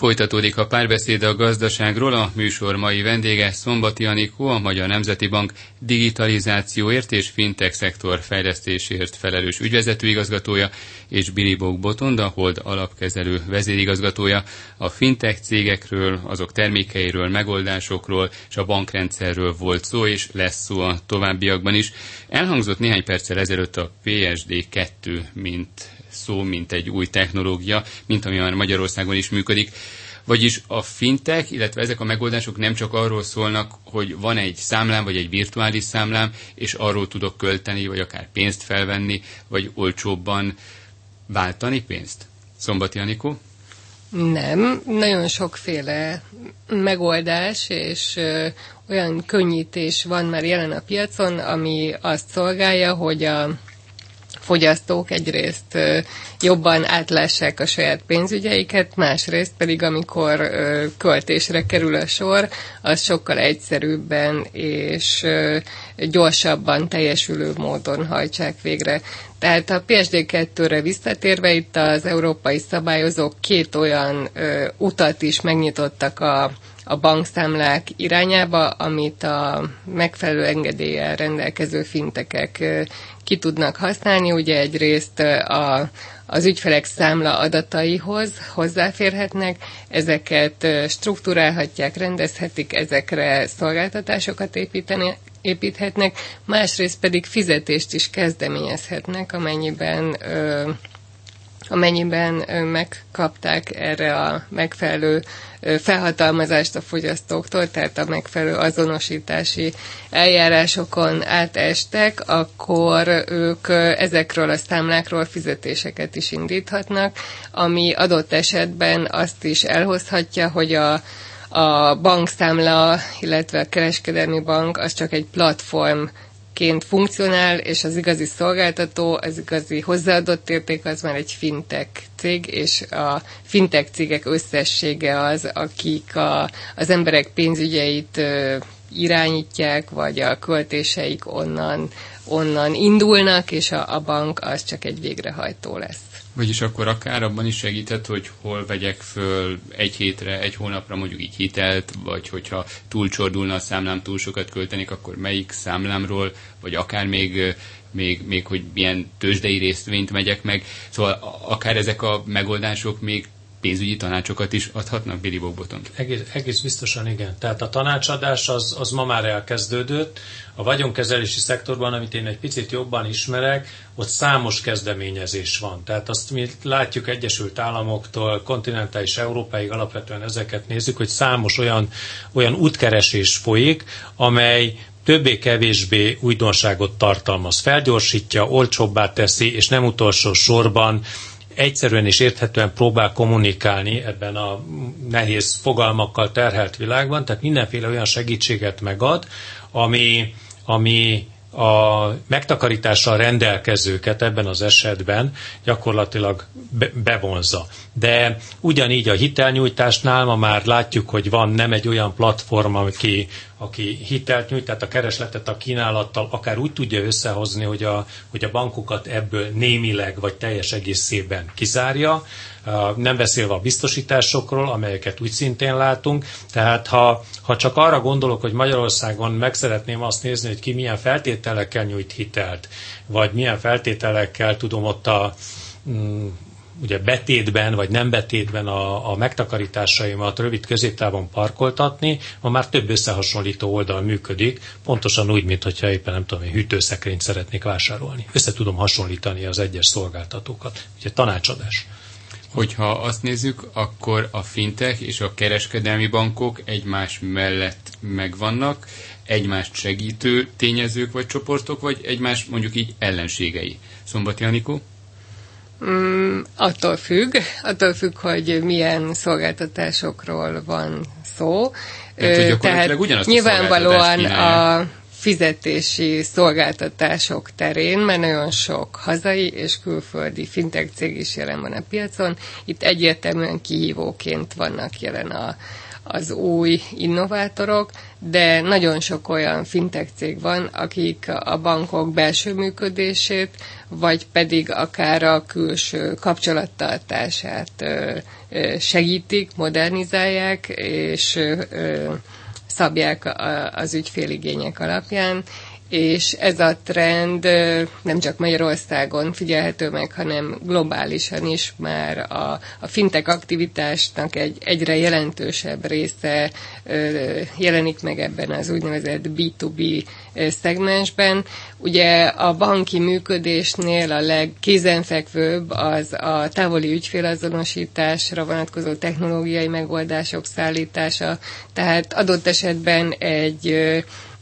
Folytatódik a párbeszéd a gazdaságról, a műsor mai vendége Szombati Anikó, a Magyar Nemzeti Bank digitalizációért és fintech szektor fejlesztésért felelős ügyvezetőigazgatója, és Biribók Botond, a Hold alapkezelő vezérigazgatója. A fintech cégekről, azok termékeiről, megoldásokról és a bankrendszerről volt szó, és lesz szó a továbbiakban is. Elhangzott néhány perccel ezelőtt a PSD2, mint szó, mint egy új technológia, mint ami már Magyarországon is működik. Vagyis a fintek, illetve ezek a megoldások nem csak arról szólnak, hogy van egy számlám, vagy egy virtuális számlám, és arról tudok költeni, vagy akár pénzt felvenni, vagy olcsóbban váltani pénzt? Szombati Anikó? Nem, nagyon sokféle megoldás és ö, olyan könnyítés van már jelen a piacon, ami azt szolgálja, hogy a fogyasztók egyrészt jobban átlássák a saját pénzügyeiket, másrészt pedig amikor költésre kerül a sor, az sokkal egyszerűbben és gyorsabban teljesülő módon hajtsák végre. Tehát a PSD2-re visszatérve itt az európai szabályozók két olyan utat is megnyitottak a a bankszámlák irányába, amit a megfelelő engedéllyel rendelkező fintekek ki tudnak használni. Ugye egyrészt a, az ügyfelek számla adataihoz hozzáférhetnek, ezeket struktúrálhatják, rendezhetik, ezekre szolgáltatásokat építeni, építhetnek, másrészt pedig fizetést is kezdeményezhetnek, amennyiben ö, amennyiben megkapták erre a megfelelő felhatalmazást a fogyasztóktól, tehát a megfelelő azonosítási eljárásokon átestek, akkor ők ezekről a számlákról fizetéseket is indíthatnak, ami adott esetben azt is elhozhatja, hogy a a bankszámla, illetve a kereskedelmi bank az csak egy platform ként funkcionál, és az igazi szolgáltató, az igazi hozzáadott érték az már egy fintech cég, és a fintech cégek összessége az, akik a, az emberek pénzügyeit ö, irányítják, vagy a költéseik onnan, onnan indulnak, és a, a bank az csak egy végrehajtó lesz. Vagyis akkor akár abban is segített, hogy hol vegyek föl egy hétre, egy hónapra mondjuk így hitelt, vagy hogyha túlcsordulna a számlám, túl sokat költenék, akkor melyik számlámról, vagy akár még, még, még hogy milyen tőzsdei részvényt megyek meg. Szóval akár ezek a megoldások még pénzügyi tanácsokat is adhatnak, Billy Bogboton? Egész, egész biztosan igen. Tehát a tanácsadás az, az ma már elkezdődött. A vagyonkezelési szektorban, amit én egy picit jobban ismerek, ott számos kezdeményezés van. Tehát azt mi látjuk Egyesült Államoktól, kontinentális Európáig alapvetően ezeket nézzük, hogy számos olyan, olyan útkeresés folyik, amely többé-kevésbé újdonságot tartalmaz, felgyorsítja, olcsóbbá teszi, és nem utolsó sorban egyszerűen és érthetően próbál kommunikálni ebben a nehéz fogalmakkal terhelt világban, tehát mindenféle olyan segítséget megad, ami, ami a megtakarítással rendelkezőket ebben az esetben gyakorlatilag be, bevonza. De ugyanígy a hitelnyújtásnál ma már látjuk, hogy van nem egy olyan platform, aki, aki hitelt nyújt, tehát a keresletet a kínálattal akár úgy tudja összehozni, hogy a, hogy a bankokat ebből némileg vagy teljes egészében kizárja, nem beszélve a biztosításokról, amelyeket úgy szintén látunk. Tehát ha, ha csak arra gondolok, hogy Magyarországon meg szeretném azt nézni, hogy ki milyen feltételekkel nyújt hitelt, vagy milyen feltételekkel tudom ott a mm, ugye betétben vagy nem betétben a, a megtakarításaimat rövid középtávon parkoltatni, ma már több összehasonlító oldal működik, pontosan úgy, mint hogyha éppen nem tudom, hűtőszekrényt szeretnék vásárolni. Össze tudom hasonlítani az egyes szolgáltatókat. Ugye tanácsadás. Hogyha azt nézzük, akkor a fintech és a kereskedelmi bankok egymás mellett megvannak, egymást segítő tényezők vagy csoportok, vagy egymás mondjuk így ellenségei. Szombati Anikó? Mm, attól függ, attól függ, hogy milyen szolgáltatásokról van szó. Tehát, Tehát nyilvánvalóan a, a fizetési szolgáltatások terén, mert nagyon sok hazai és külföldi fintech cég is jelen van a piacon. Itt egyértelműen kihívóként vannak jelen a, az új innovátorok, de nagyon sok olyan fintech cég van, akik a bankok belső működését, vagy pedig akár a külső kapcsolattartását segítik, modernizálják, és szabják az ügyféligények alapján, és ez a trend nem csak Magyarországon figyelhető meg, hanem globálisan is már a, a fintek aktivitásnak egy egyre jelentősebb része jelenik meg ebben az úgynevezett B2B szegmensben. Ugye a banki működésnél a legkézenfekvőbb az a távoli ügyfélazonosításra vonatkozó technológiai megoldások szállítása, tehát adott esetben egy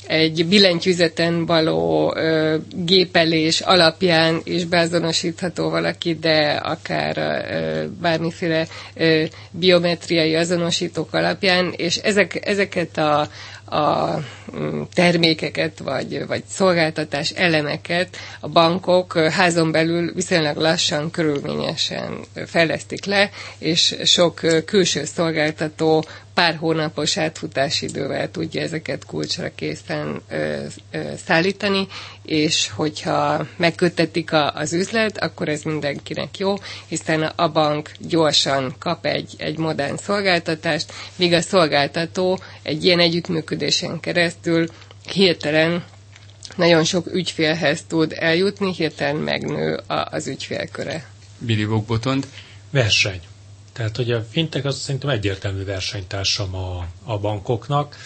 egy billentyűzeten való ö, gépelés alapján is beazonosítható valaki, de akár ö, bármiféle ö, biometriai azonosítók alapján, és ezek, ezeket a, a mm, termékeket vagy, vagy szolgáltatás elemeket a bankok házon belül viszonylag lassan, körülményesen fejlesztik le, és sok külső szolgáltató pár hónapos átfutási idővel tudja ezeket kulcsra készen ö, ö, szállítani, és hogyha megkötetik a, az üzlet, akkor ez mindenkinek jó, hiszen a bank gyorsan kap egy, egy modern szolgáltatást, míg a szolgáltató egy ilyen együttműködésen keresztül hirtelen nagyon sok ügyfélhez tud eljutni, hirtelen megnő a, az ügyfélköre. Billy Bogbotond. Verseny. Tehát, hogy a fintek az szerintem egyértelmű versenytársam a, a bankoknak,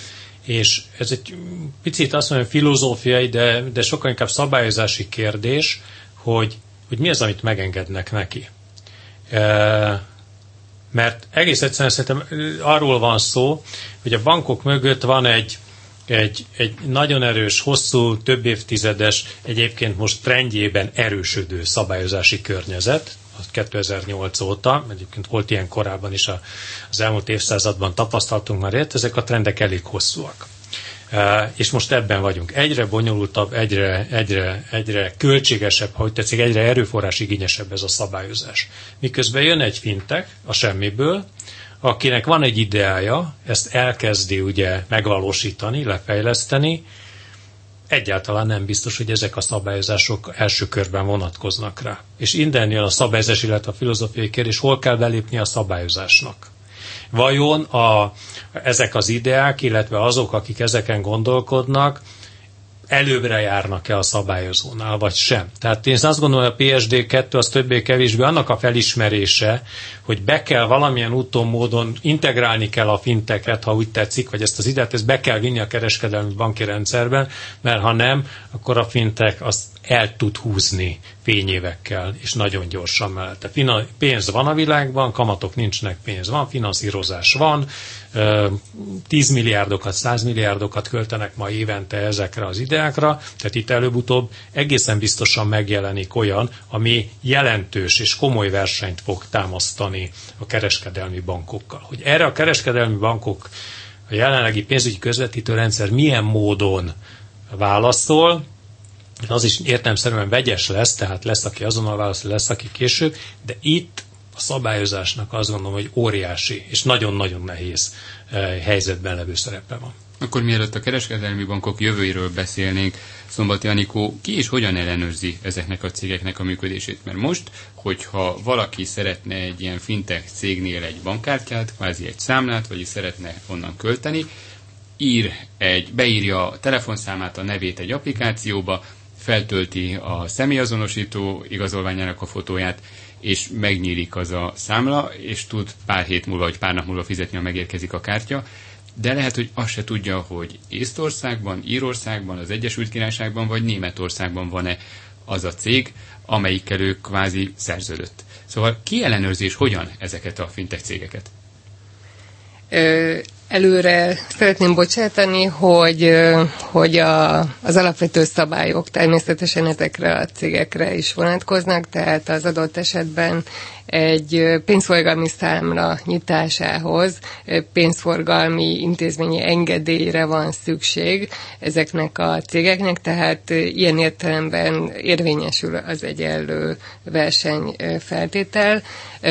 és ez egy picit azt mondom, filozófiai, de, de sokkal inkább szabályozási kérdés, hogy, hogy mi az, amit megengednek neki. E, mert egész egyszerűen szerintem arról van szó, hogy a bankok mögött van egy, egy, egy nagyon erős, hosszú, több évtizedes, egyébként most trendjében erősödő szabályozási környezet, 2008 óta, egyébként volt ilyen korábban is az elmúlt évszázadban tapasztaltunk már ilyet, ezek a trendek elég hosszúak. És most ebben vagyunk. Egyre bonyolultabb, egyre, egyre, egyre költségesebb, ha úgy tetszik, egyre erőforrás igényesebb ez a szabályozás. Miközben jön egy fintek a semmiből, akinek van egy ideája, ezt elkezdi ugye megvalósítani, lefejleszteni, egyáltalán nem biztos, hogy ezek a szabályozások első körben vonatkoznak rá. És innen jön a szabályozás, illetve a filozófiai kérdés, hol kell belépni a szabályozásnak. Vajon a, ezek az ideák, illetve azok, akik ezeken gondolkodnak, előbbre járnak-e a szabályozónál, vagy sem. Tehát én azt gondolom, hogy a PSD2 az többé-kevésbé annak a felismerése, hogy be kell valamilyen úton, módon integrálni kell a finteket, ha úgy tetszik, vagy ezt az ideát, ezt be kell vinni a kereskedelmi banki rendszerben, mert ha nem, akkor a fintek azt el tud húzni fényévekkel, és nagyon gyorsan mellette. Fina, pénz van a világban, kamatok nincsnek, pénz van, finanszírozás van, 10 milliárdokat, 100 milliárdokat költenek ma évente ezekre az ideákra, tehát itt előbb-utóbb egészen biztosan megjelenik olyan, ami jelentős és komoly versenyt fog támasztani a kereskedelmi bankokkal. Hogy erre a kereskedelmi bankok a jelenlegi pénzügyi közvetítő rendszer milyen módon válaszol, az is értelmszerűen vegyes lesz, tehát lesz, aki azonnal válaszol, lesz, aki később, de itt a szabályozásnak azt gondolom, hogy óriási és nagyon-nagyon nehéz eh, helyzetben levő szerepe van. Akkor mielőtt a kereskedelmi bankok jövőiről beszélnénk, Szombati Anikó ki és hogyan ellenőrzi ezeknek a cégeknek a működését? Mert most, hogyha valaki szeretne egy ilyen fintech cégnél egy bankkártyát, kvázi egy számlát, vagy szeretne onnan költeni, ír egy, beírja a telefonszámát, a nevét egy applikációba, feltölti a személyazonosító igazolványának a fotóját, és megnyílik az a számla, és tud pár hét múlva, vagy pár nap múlva fizetni, ha megérkezik a kártya, de lehet, hogy azt se tudja, hogy Észtországban, Írországban, az Egyesült Királyságban, vagy Németországban van-e az a cég, amelyikkel ő kvázi szerződött. Szóval ki ellenőrzi hogyan ezeket a fintech cégeket? előre szeretném bocsátani, hogy, hogy a, az alapvető szabályok természetesen ezekre a cégekre is vonatkoznak, tehát az adott esetben egy pénzforgalmi számra nyitásához pénzforgalmi intézményi engedélyre van szükség ezeknek a cégeknek, tehát ilyen értelemben érvényesül az egyenlő versenyfeltétel.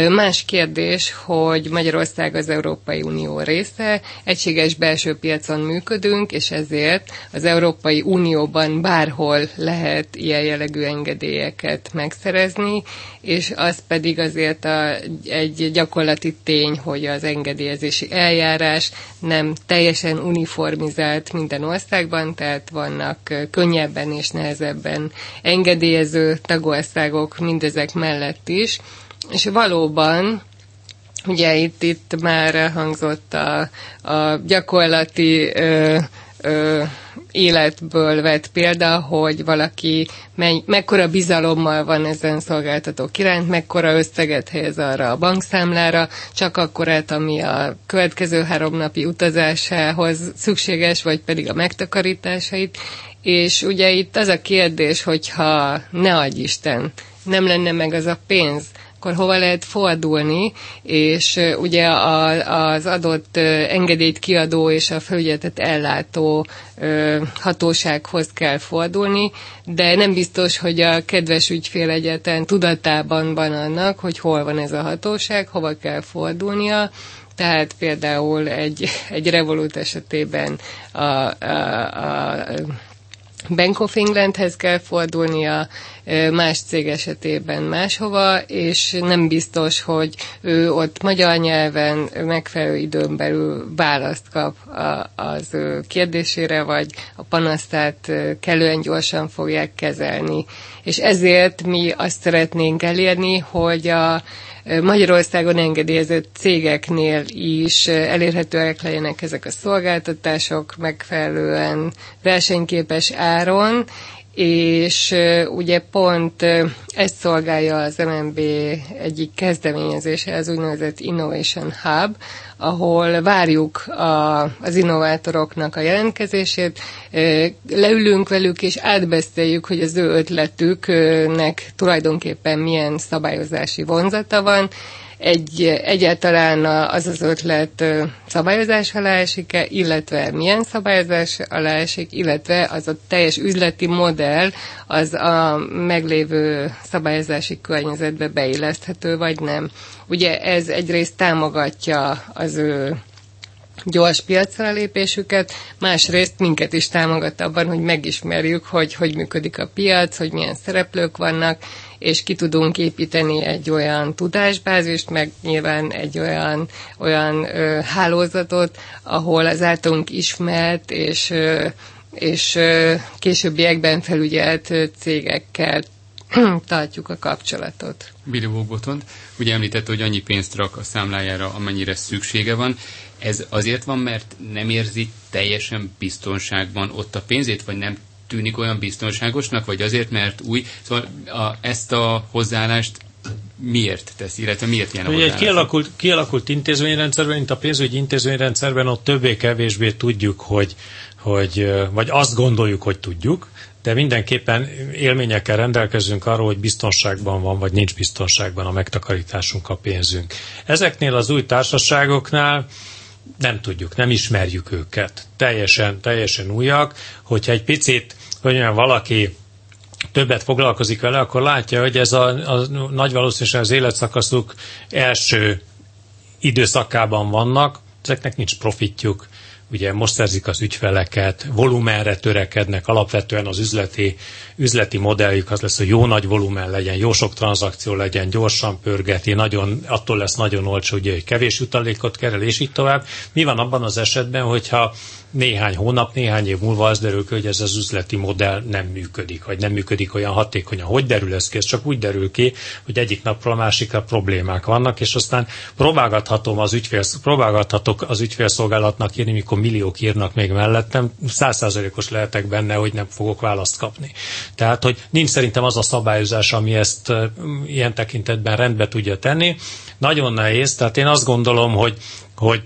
Más kérdés, hogy Magyarország az Európai Unió része, egységes belső piacon működünk, és ezért az Európai Unióban bárhol lehet ilyen jellegű engedélyeket megszerezni, és az pedig azért a, egy gyakorlati tény, hogy az engedélyezési eljárás nem teljesen uniformizált minden országban, tehát vannak könnyebben és nehezebben engedélyező tagországok mindezek mellett is, és valóban Ugye itt, itt már elhangzott a, a gyakorlati ö, ö, életből vett példa, hogy valaki menny, mekkora bizalommal van ezen szolgáltatók iránt, mekkora összeget helyez arra a bankszámlára, csak akkorát, ami a következő három napi utazásához szükséges, vagy pedig a megtakarításait. És ugye itt az a kérdés, hogyha ne adj Isten, nem lenne meg az a pénz, akkor hova lehet fordulni, és ugye a, az adott engedélyt kiadó és a felügyeletet ellátó hatósághoz kell fordulni, de nem biztos, hogy a kedves ügyfél egyetlen tudatában van annak, hogy hol van ez a hatóság, hova kell fordulnia, tehát például egy, egy Revolut esetében a, a, a Bank of Englandhez kell fordulnia, más cég esetében máshova, és nem biztos, hogy ő ott magyar nyelven megfelelő időn belül választ kap az ő kérdésére, vagy a panasztát kellően gyorsan fogják kezelni. És ezért mi azt szeretnénk elérni, hogy a Magyarországon engedélyezett cégeknél is elérhetőek legyenek ezek a szolgáltatások megfelelően versenyképes áron, és ugye pont ezt szolgálja az MNB egyik kezdeményezése, az úgynevezett Innovation Hub, ahol várjuk a, az innovátoroknak a jelentkezését, leülünk velük és átbeszéljük, hogy az ő ötletüknek tulajdonképpen milyen szabályozási vonzata van, egy, egyáltalán az az ötlet szabályozás alá esik-e, illetve milyen szabályozás alá esik, illetve az a teljes üzleti modell az a meglévő szabályozási környezetbe beilleszthető, vagy nem. Ugye ez egyrészt támogatja az ő gyors piacra lépésüket, másrészt minket is támogat abban, hogy megismerjük, hogy hogy működik a piac, hogy milyen szereplők vannak, és ki tudunk építeni egy olyan tudásbázist, meg nyilván egy olyan, olyan ö, hálózatot, ahol az általunk ismert és, ö, és ö, későbbiekben felügyelt cégekkel tartjuk a kapcsolatot. Billy Botond, ugye említette, hogy annyi pénzt rak a számlájára, amennyire szüksége van. Ez azért van, mert nem érzi teljesen biztonságban ott a pénzét, vagy nem tűnik olyan biztonságosnak, vagy azért, mert új. Szóval a, ezt a hozzáállást miért tesz, illetve miért ilyen Ugye egy kialakult, kialakult intézményrendszerben, mint a pénzügyi intézményrendszerben, ott többé-kevésbé tudjuk, hogy, hogy, vagy azt gondoljuk, hogy tudjuk, de mindenképpen élményekkel rendelkezünk arról, hogy biztonságban van, vagy nincs biztonságban a megtakarításunk, a pénzünk. Ezeknél az új társaságoknál nem tudjuk, nem ismerjük őket. Teljesen, teljesen újak. Hogyha egy picit, hogy olyan valaki többet foglalkozik vele, akkor látja, hogy ez a, a nagy valószínűség az életszakaszuk első időszakában vannak, ezeknek nincs profitjuk, ugye most szerzik az ügyfeleket, volumenre törekednek, alapvetően az üzleti, üzleti modelljük az lesz, hogy jó nagy volumen legyen, jó sok tranzakció legyen, gyorsan pörgeti, nagyon, attól lesz nagyon olcsó, ugye, hogy kevés utalékot kerel, és így tovább. Mi van abban az esetben, hogyha néhány hónap, néhány év múlva az derül ki, hogy ez az üzleti modell nem működik, vagy nem működik olyan hatékonyan. Hogy derül ez ki? Ez csak úgy derül ki, hogy egyik napról a másikra problémák vannak, és aztán próbálgathatom az ügyfél, próbálgathatok az ügyfélszolgálatnak írni, mikor milliók írnak még mellettem, százszázalékos lehetek benne, hogy nem fogok választ kapni. Tehát, hogy nincs szerintem az a szabályozás, ami ezt ilyen tekintetben rendbe tudja tenni. Nagyon nehéz, tehát én azt gondolom, hogy, hogy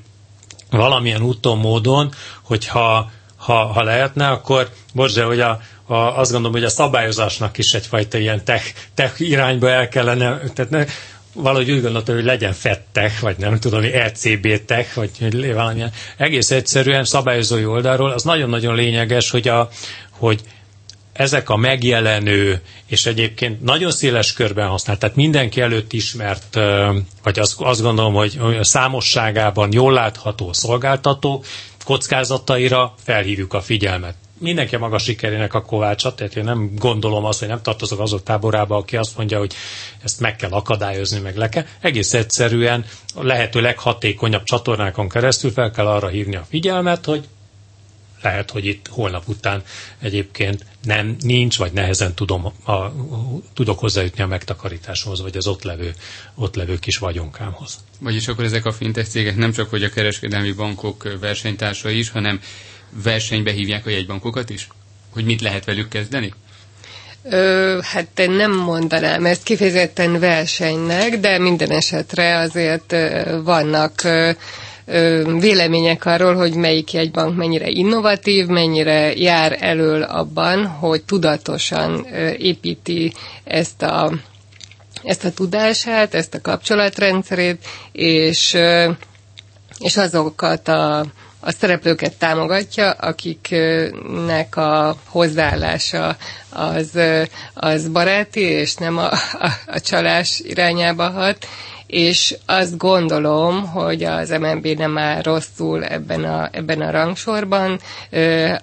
valamilyen úton, módon, hogyha ha, ha lehetne, akkor bocs, hogy a, a, azt gondolom, hogy a szabályozásnak is egyfajta ilyen tech, tech irányba el kellene, tehát ne, valahogy úgy gondoltam, hogy legyen fettek, vagy nem tudom, ECB tech, vagy hogy valamilyen. Egész egyszerűen szabályozói oldalról az nagyon-nagyon lényeges, hogy, a, hogy ezek a megjelenő, és egyébként nagyon széles körben használt, tehát mindenki előtt ismert, vagy azt, azt gondolom, hogy számosságában jól látható szolgáltató kockázataira felhívjuk a figyelmet mindenki a maga sikerének a kovácsa, tehát én nem gondolom azt, hogy nem tartozok azok táborába, aki azt mondja, hogy ezt meg kell akadályozni, meg le kell. Egész egyszerűen a lehető leghatékonyabb csatornákon keresztül fel kell arra hívni a figyelmet, hogy lehet, hogy itt holnap után egyébként nem, nincs, vagy nehezen tudom, a, tudok hozzájutni a megtakarításhoz, vagy az ott levő, ott levő kis vagyonkámhoz. Vagyis akkor ezek a fintech cégek nem csak, hogy a kereskedelmi bankok versenytársai is, hanem versenybe hívják a jegybankokat is? Hogy mit lehet velük kezdeni? Ö, hát én nem mondanám ezt kifejezetten versenynek, de minden esetre azért ö, vannak ö, vélemények arról, hogy melyik jegybank mennyire innovatív, mennyire jár elől abban, hogy tudatosan építi ezt a, ezt a tudását, ezt a kapcsolatrendszerét, és, és azokat a a szereplőket támogatja, akiknek a hozzáállása az, az baráti, és nem a, a, a csalás irányába hat, és azt gondolom, hogy az MNB nem áll rosszul ebben a, ebben a rangsorban.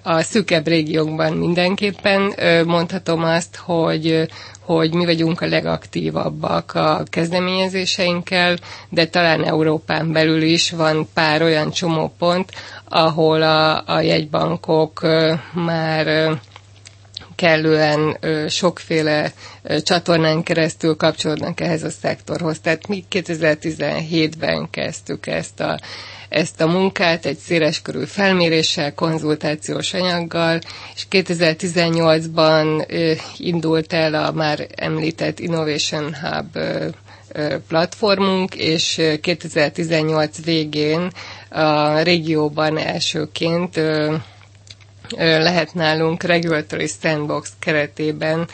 A szükebb régiókban mindenképpen mondhatom azt, hogy, hogy mi vagyunk a legaktívabbak a kezdeményezéseinkkel, de talán Európán belül is van pár olyan csomópont, ahol a, a jegybankok már kellően sokféle csatornán keresztül kapcsolódnak ehhez a szektorhoz. Tehát mi 2017-ben kezdtük ezt a, ezt a munkát egy széleskörű felméréssel, konzultációs anyaggal, és 2018-ban indult el a már említett Innovation Hub platformunk, és 2018 végén a régióban elsőként lehet nálunk regulatory sandbox keretében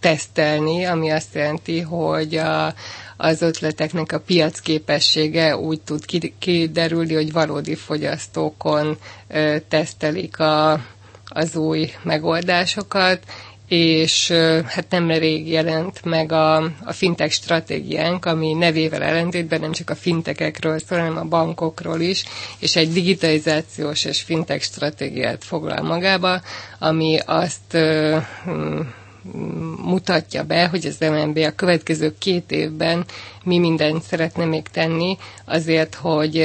tesztelni, ami azt jelenti, hogy a, az ötleteknek a piacképessége úgy tud kiderülni, hogy valódi fogyasztókon tesztelik a, az új megoldásokat, és hát nem rég jelent meg a, a fintech stratégiánk, ami nevével ellentétben nem csak a fintekekről szól, hanem a bankokról is, és egy digitalizációs és fintech stratégiát foglal magába, ami azt mutatja be, hogy az MNB a következő két évben mi mindent szeretne még tenni azért, hogy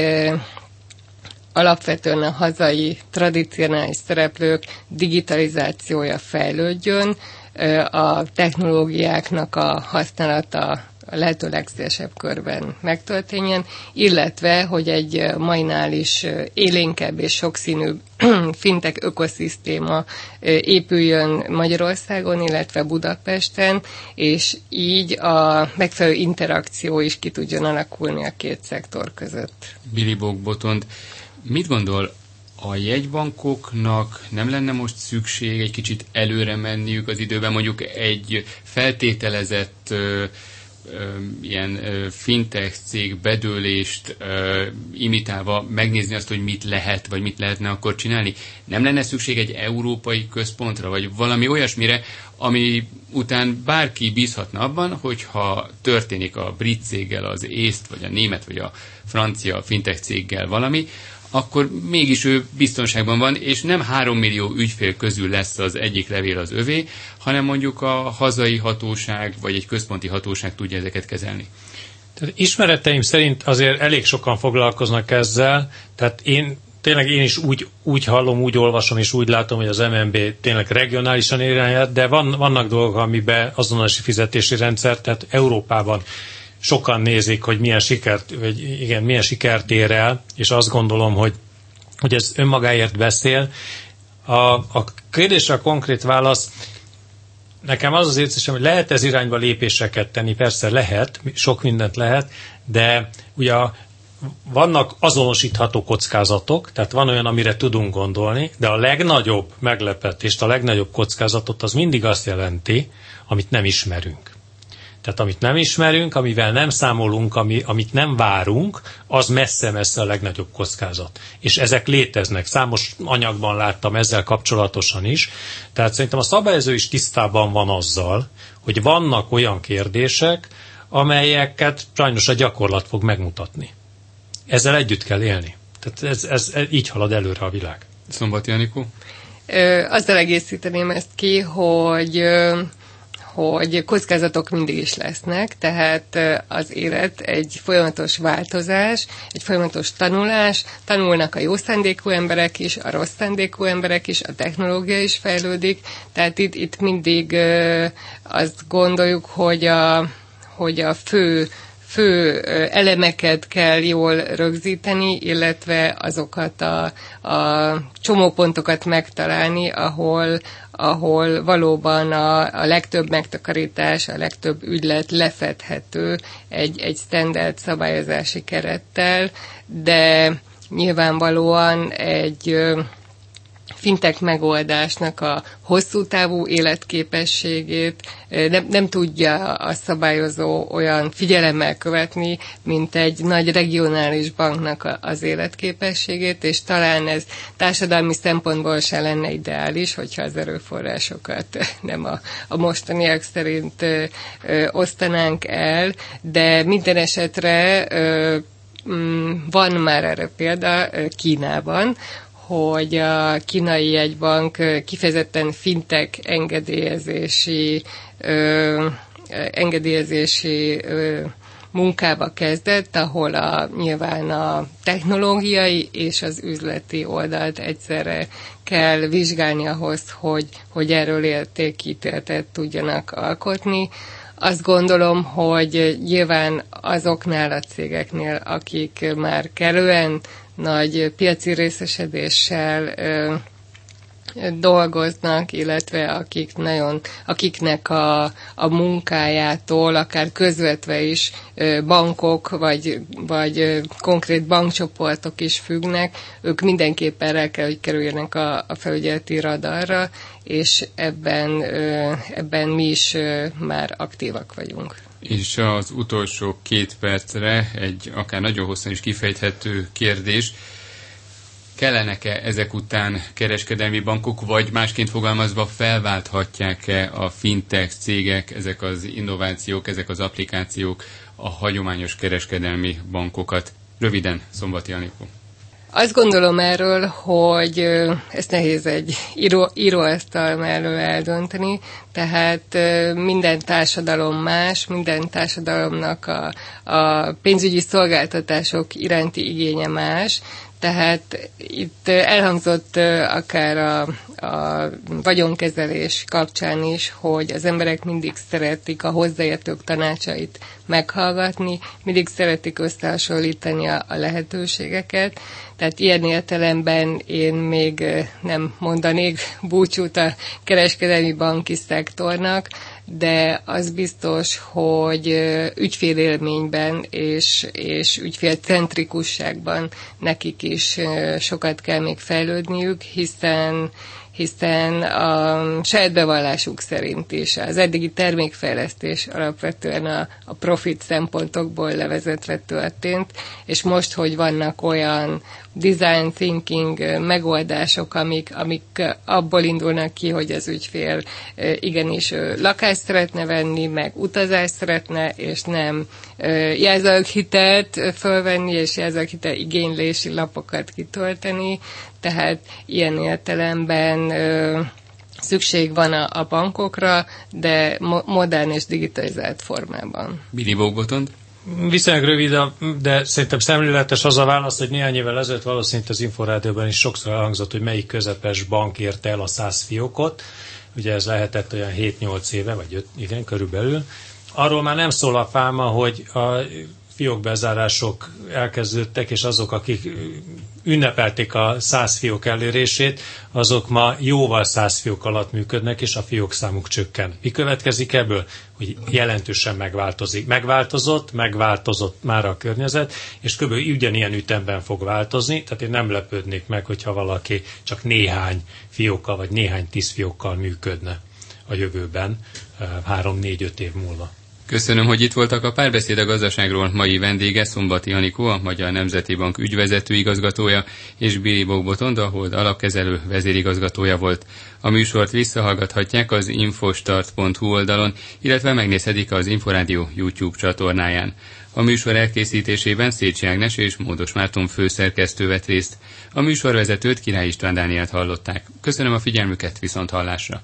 alapvetően a hazai tradicionális szereplők digitalizációja fejlődjön, a technológiáknak a használata a lehető legszélesebb körben megtörténjen, illetve, hogy egy mainál is élénkebb és sokszínű fintek ökoszisztéma épüljön Magyarországon, illetve Budapesten, és így a megfelelő interakció is ki tudjon alakulni a két szektor között. Billy Bogbotont Mit gondol, a jegybankoknak nem lenne most szükség egy kicsit előre menniük az időben, mondjuk egy feltételezett ö, ö, ilyen ö, fintech cég bedőlést ö, imitálva megnézni azt, hogy mit lehet, vagy mit lehetne akkor csinálni? Nem lenne szükség egy európai központra, vagy valami olyasmire, ami után bárki bízhatna abban, hogyha történik a brit céggel, az észt, vagy a német, vagy a francia fintech céggel valami, akkor mégis ő biztonságban van, és nem három millió ügyfél közül lesz az egyik levél az övé, hanem mondjuk a hazai hatóság, vagy egy központi hatóság tudja ezeket kezelni. Tehát ismereteim szerint azért elég sokan foglalkoznak ezzel, tehát én tényleg én is úgy, úgy hallom, úgy olvasom, és úgy látom, hogy az MNB tényleg regionálisan irányát, de van, vannak dolgok, amiben azonosi fizetési rendszer, tehát Európában sokan nézik, hogy milyen sikert, vagy igen, milyen sikert ér el, és azt gondolom, hogy, hogy ez önmagáért beszél. A, a kérdésre a konkrét válasz, nekem az az érzésem, hogy lehet ez irányba lépéseket tenni, persze lehet, sok mindent lehet, de ugye vannak azonosítható kockázatok, tehát van olyan, amire tudunk gondolni, de a legnagyobb meglepetést, a legnagyobb kockázatot az mindig azt jelenti, amit nem ismerünk. Tehát amit nem ismerünk, amivel nem számolunk, ami, amit nem várunk, az messze-messze a legnagyobb kockázat. És ezek léteznek. Számos anyagban láttam ezzel kapcsolatosan is. Tehát szerintem a szabályozó is tisztában van azzal, hogy vannak olyan kérdések, amelyeket sajnos a gyakorlat fog megmutatni. Ezzel együtt kell élni. Tehát ez, ez, ez így halad előre a világ. Szombati Anikó? Azzal egészíteném ezt ki, hogy hogy kockázatok mindig is lesznek, tehát az élet egy folyamatos változás, egy folyamatos tanulás, tanulnak a jó szándékú emberek is, a rossz szándékú emberek is, a technológia is fejlődik, tehát itt, itt mindig azt gondoljuk, hogy a, hogy a fő fő elemeket kell jól rögzíteni, illetve azokat a, a csomópontokat megtalálni, ahol, ahol valóban a, a legtöbb megtakarítás, a legtöbb ügylet lefedhető egy, egy standard szabályozási kerettel, de nyilvánvalóan egy fintek megoldásnak a hosszú távú életképességét nem, nem tudja a szabályozó olyan figyelemmel követni, mint egy nagy regionális banknak az életképességét, és talán ez társadalmi szempontból se lenne ideális, hogyha az erőforrásokat nem a, a mostaniak szerint ö, ö, osztanánk el, de minden esetre ö, mm, van már erre példa Kínában, hogy a kínai jegybank kifejezetten fintek engedélyezési, ö, engedélyezési ö, munkába kezdett, ahol a, nyilván a technológiai és az üzleti oldalt egyszerre kell vizsgálni ahhoz, hogy, hogy erről értékítéletet tudjanak alkotni. Azt gondolom, hogy nyilván azoknál a cégeknél, akik már kellően nagy piaci részesedéssel dolgoznak, illetve akik nagyon, akiknek a, a munkájától akár közvetve is bankok vagy, vagy konkrét bankcsoportok is függnek, ők mindenképpen el kell, hogy kerüljenek a, a felügyeleti radarra, és ebben, ebben mi is már aktívak vagyunk. És az utolsó két percre egy akár nagyon hosszan is kifejthető kérdés. Kellenek-e ezek után kereskedelmi bankok, vagy másként fogalmazva felválthatják-e a fintech cégek, ezek az innovációk, ezek az applikációk a hagyományos kereskedelmi bankokat? Röviden, Szombati Anikó. Azt gondolom erről, hogy ezt nehéz egy író, íróasztal mellől eldönteni, tehát minden társadalom más, minden társadalomnak a, a pénzügyi szolgáltatások iránti igénye más, tehát itt elhangzott akár a, a vagyonkezelés kapcsán is, hogy az emberek mindig szeretik a hozzáértők tanácsait meghallgatni, mindig szeretik összehasonlítani a, a lehetőségeket. Tehát ilyen értelemben én még nem mondanék búcsút a kereskedelmi banki szektornak, de az biztos, hogy ügyfélélményben és, és ügyfélcentrikusságban nekik is sokat kell még fejlődniük, hiszen hiszen a saját bevallásuk szerint is az eddigi termékfejlesztés alapvetően a, a profit szempontokból levezetve történt, és most, hogy vannak olyan design thinking megoldások, amik, amik abból indulnak ki, hogy az ügyfél igenis lakást szeretne venni, meg utazást szeretne, és nem jelzőhitelt fölvenni, és jelzőhitel igénylési lapokat kitölteni, tehát ilyen értelemben szükség van a, a bankokra, de mo- modern és digitalizált formában. Billy Bogotond? Viszonylag rövid, de szerintem szemléletes az a válasz, hogy néhány évvel ezelőtt valószínűleg az Inforádióban is sokszor elhangzott, hogy melyik közepes bank érte el a száz fiókot. Ugye ez lehetett olyan 7-8 éve, vagy 5, igen, körülbelül. Arról már nem szól a fáma, hogy a fiókbezárások elkezdődtek, és azok, akik ünnepelték a száz fiók elérését, azok ma jóval száz fiók alatt működnek, és a fiók számuk csökken. Mi következik ebből? Hogy jelentősen megváltozik. Megváltozott, megváltozott már a környezet, és kb. ugyanilyen ütemben fog változni, tehát én nem lepődnék meg, hogyha valaki csak néhány fiókkal, vagy néhány tíz fiókkal működne a jövőben, három-négy-öt év múlva. Köszönöm, hogy itt voltak a párbeszéd a gazdaságról. Mai vendége Szombati Anikó, a Magyar Nemzeti Bank ügyvezető igazgatója, és Biri Bogbotonda, a alapkezelő vezérigazgatója volt. A műsort visszahallgathatják az infostart.hu oldalon, illetve megnézhetik az Inforádió YouTube csatornáján. A műsor elkészítésében Szécsi Ágnes és Módos Márton főszerkesztő vett részt. A műsorvezetőt Király István Dánielt hallották. Köszönöm a figyelmüket, viszont hallásra!